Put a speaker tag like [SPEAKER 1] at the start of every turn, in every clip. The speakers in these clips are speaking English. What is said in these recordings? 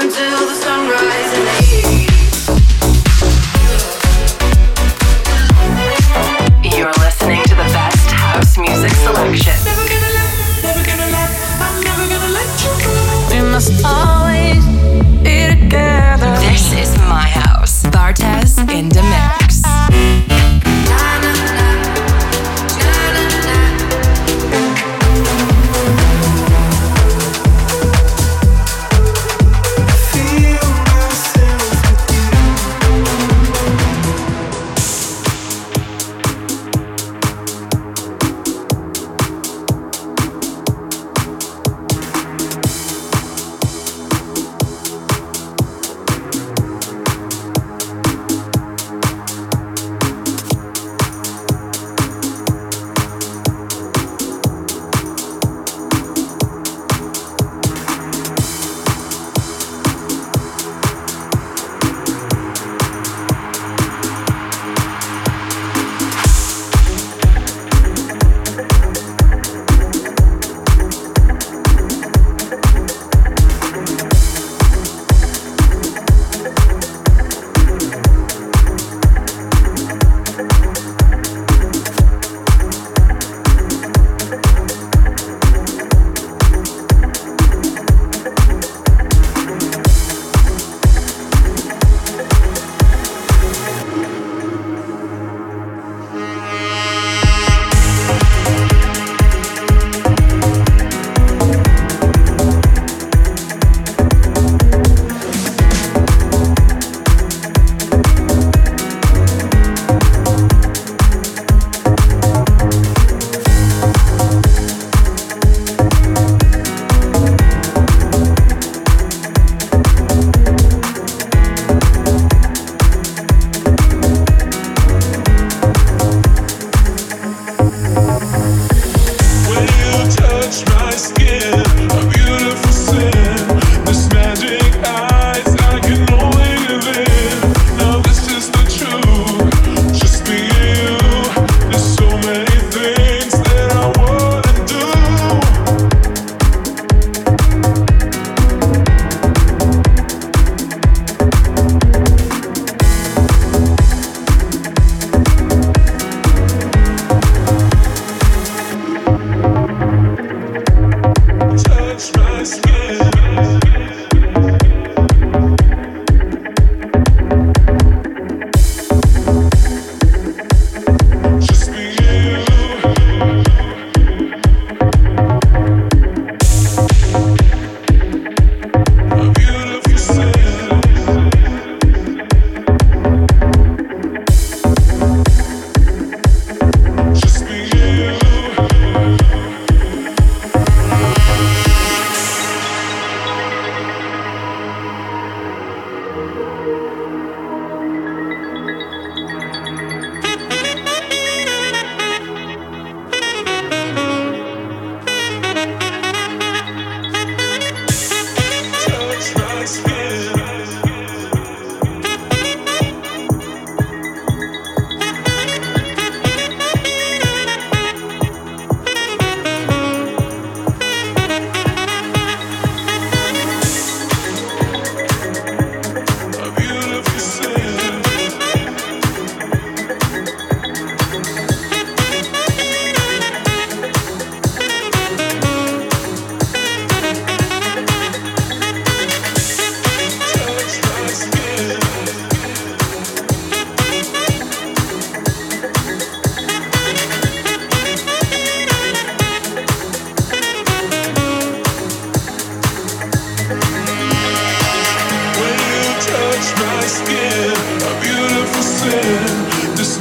[SPEAKER 1] until the sunrise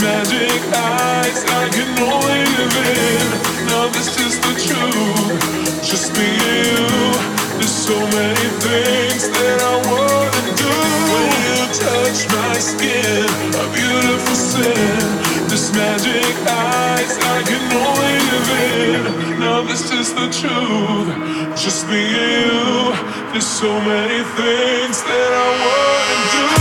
[SPEAKER 1] magic eyes, I can only live in. Now this is the truth, just me and you. There's so many things that I wanna do. When you touch my skin, a
[SPEAKER 2] beautiful sin. This magic eyes I can only live in. Now this
[SPEAKER 3] is the
[SPEAKER 2] truth, just me and you. There's so many things that I wanna do.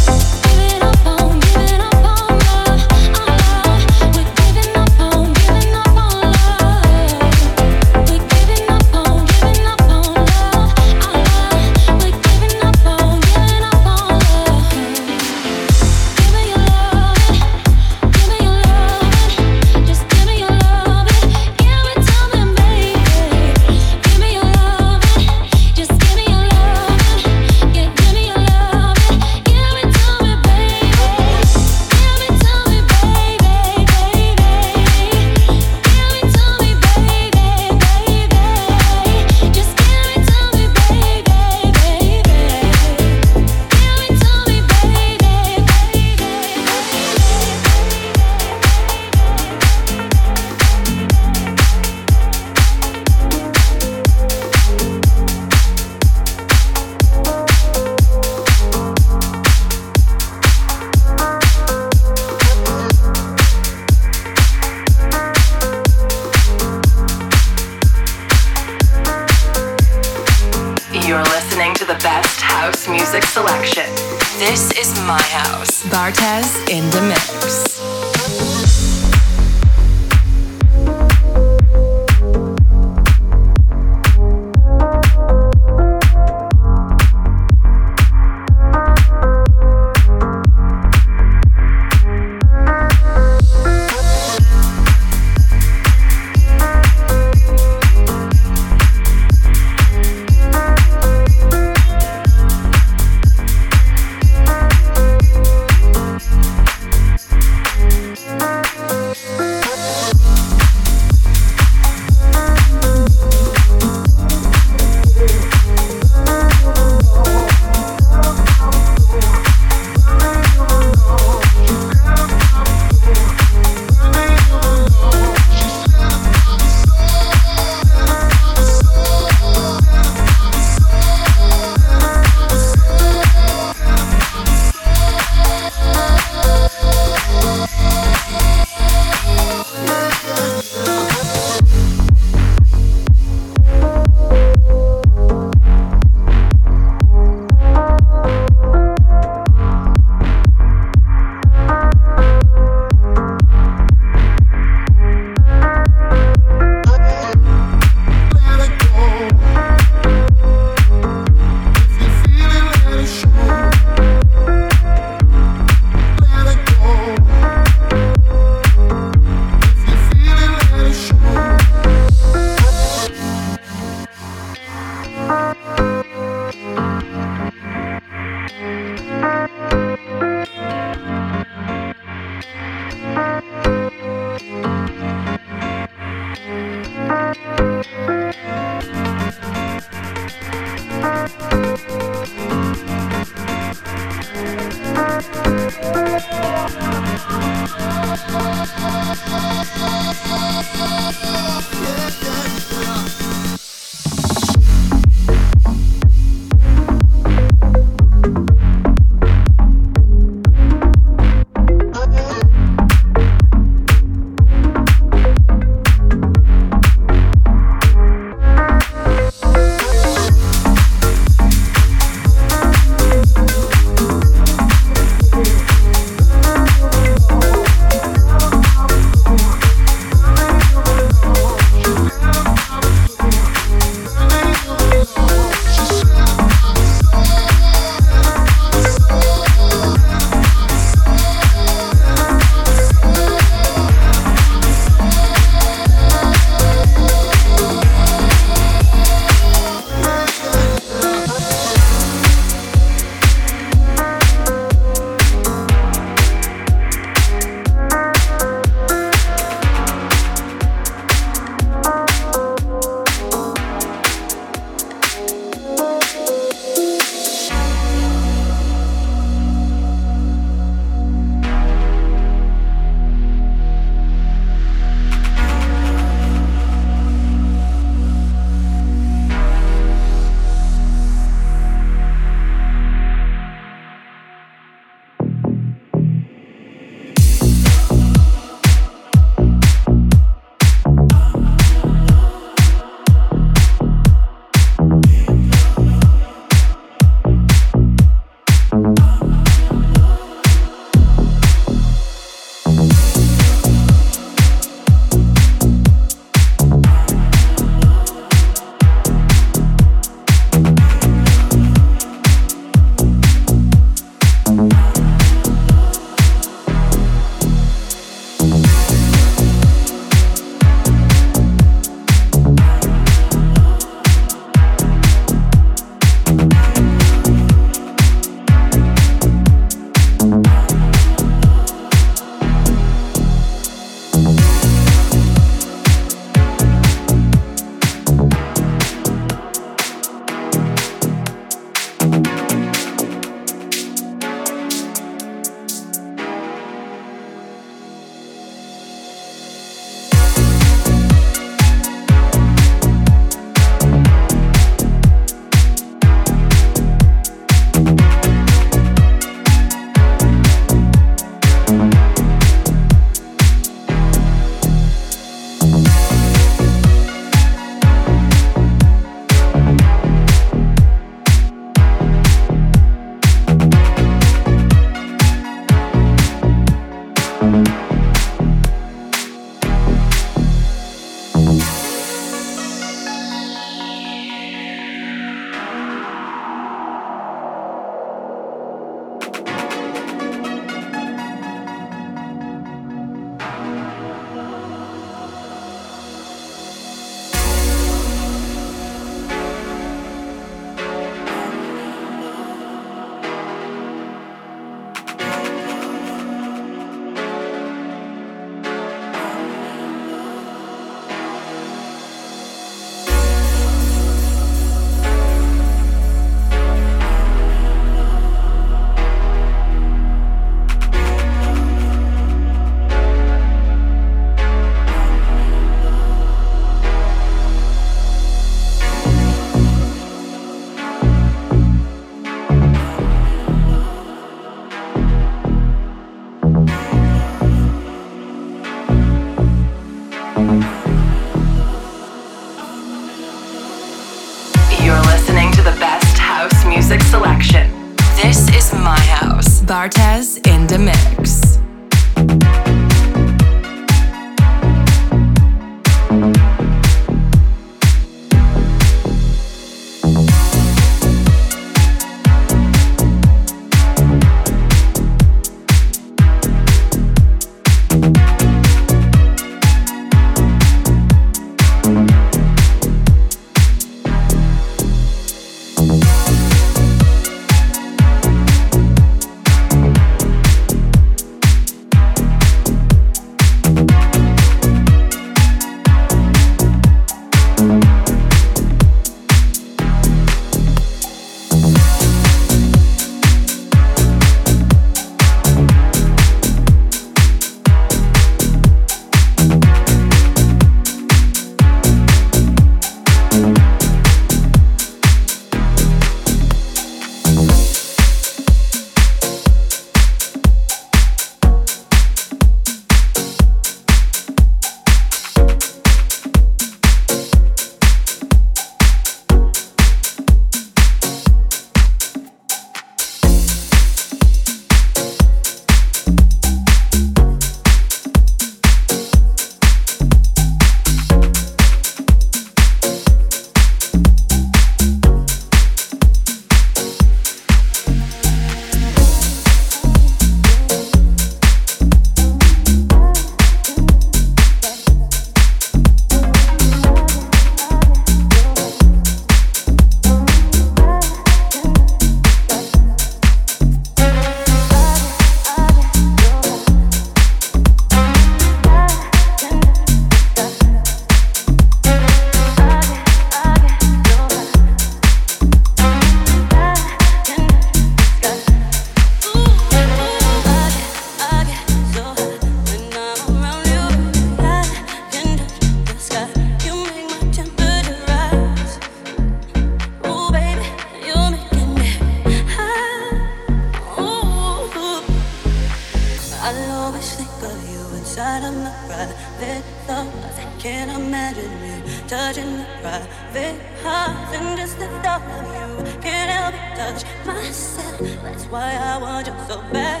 [SPEAKER 2] I always think
[SPEAKER 3] of you inside of my private thoughts. I
[SPEAKER 4] can't imagine you touching the private hearts and just the thought of you can't help but touch myself. That's why I want you so bad.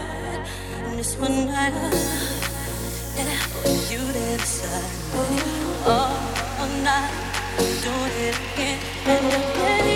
[SPEAKER 4] And this one night, yeah, with you there beside me all night, doing it again and again.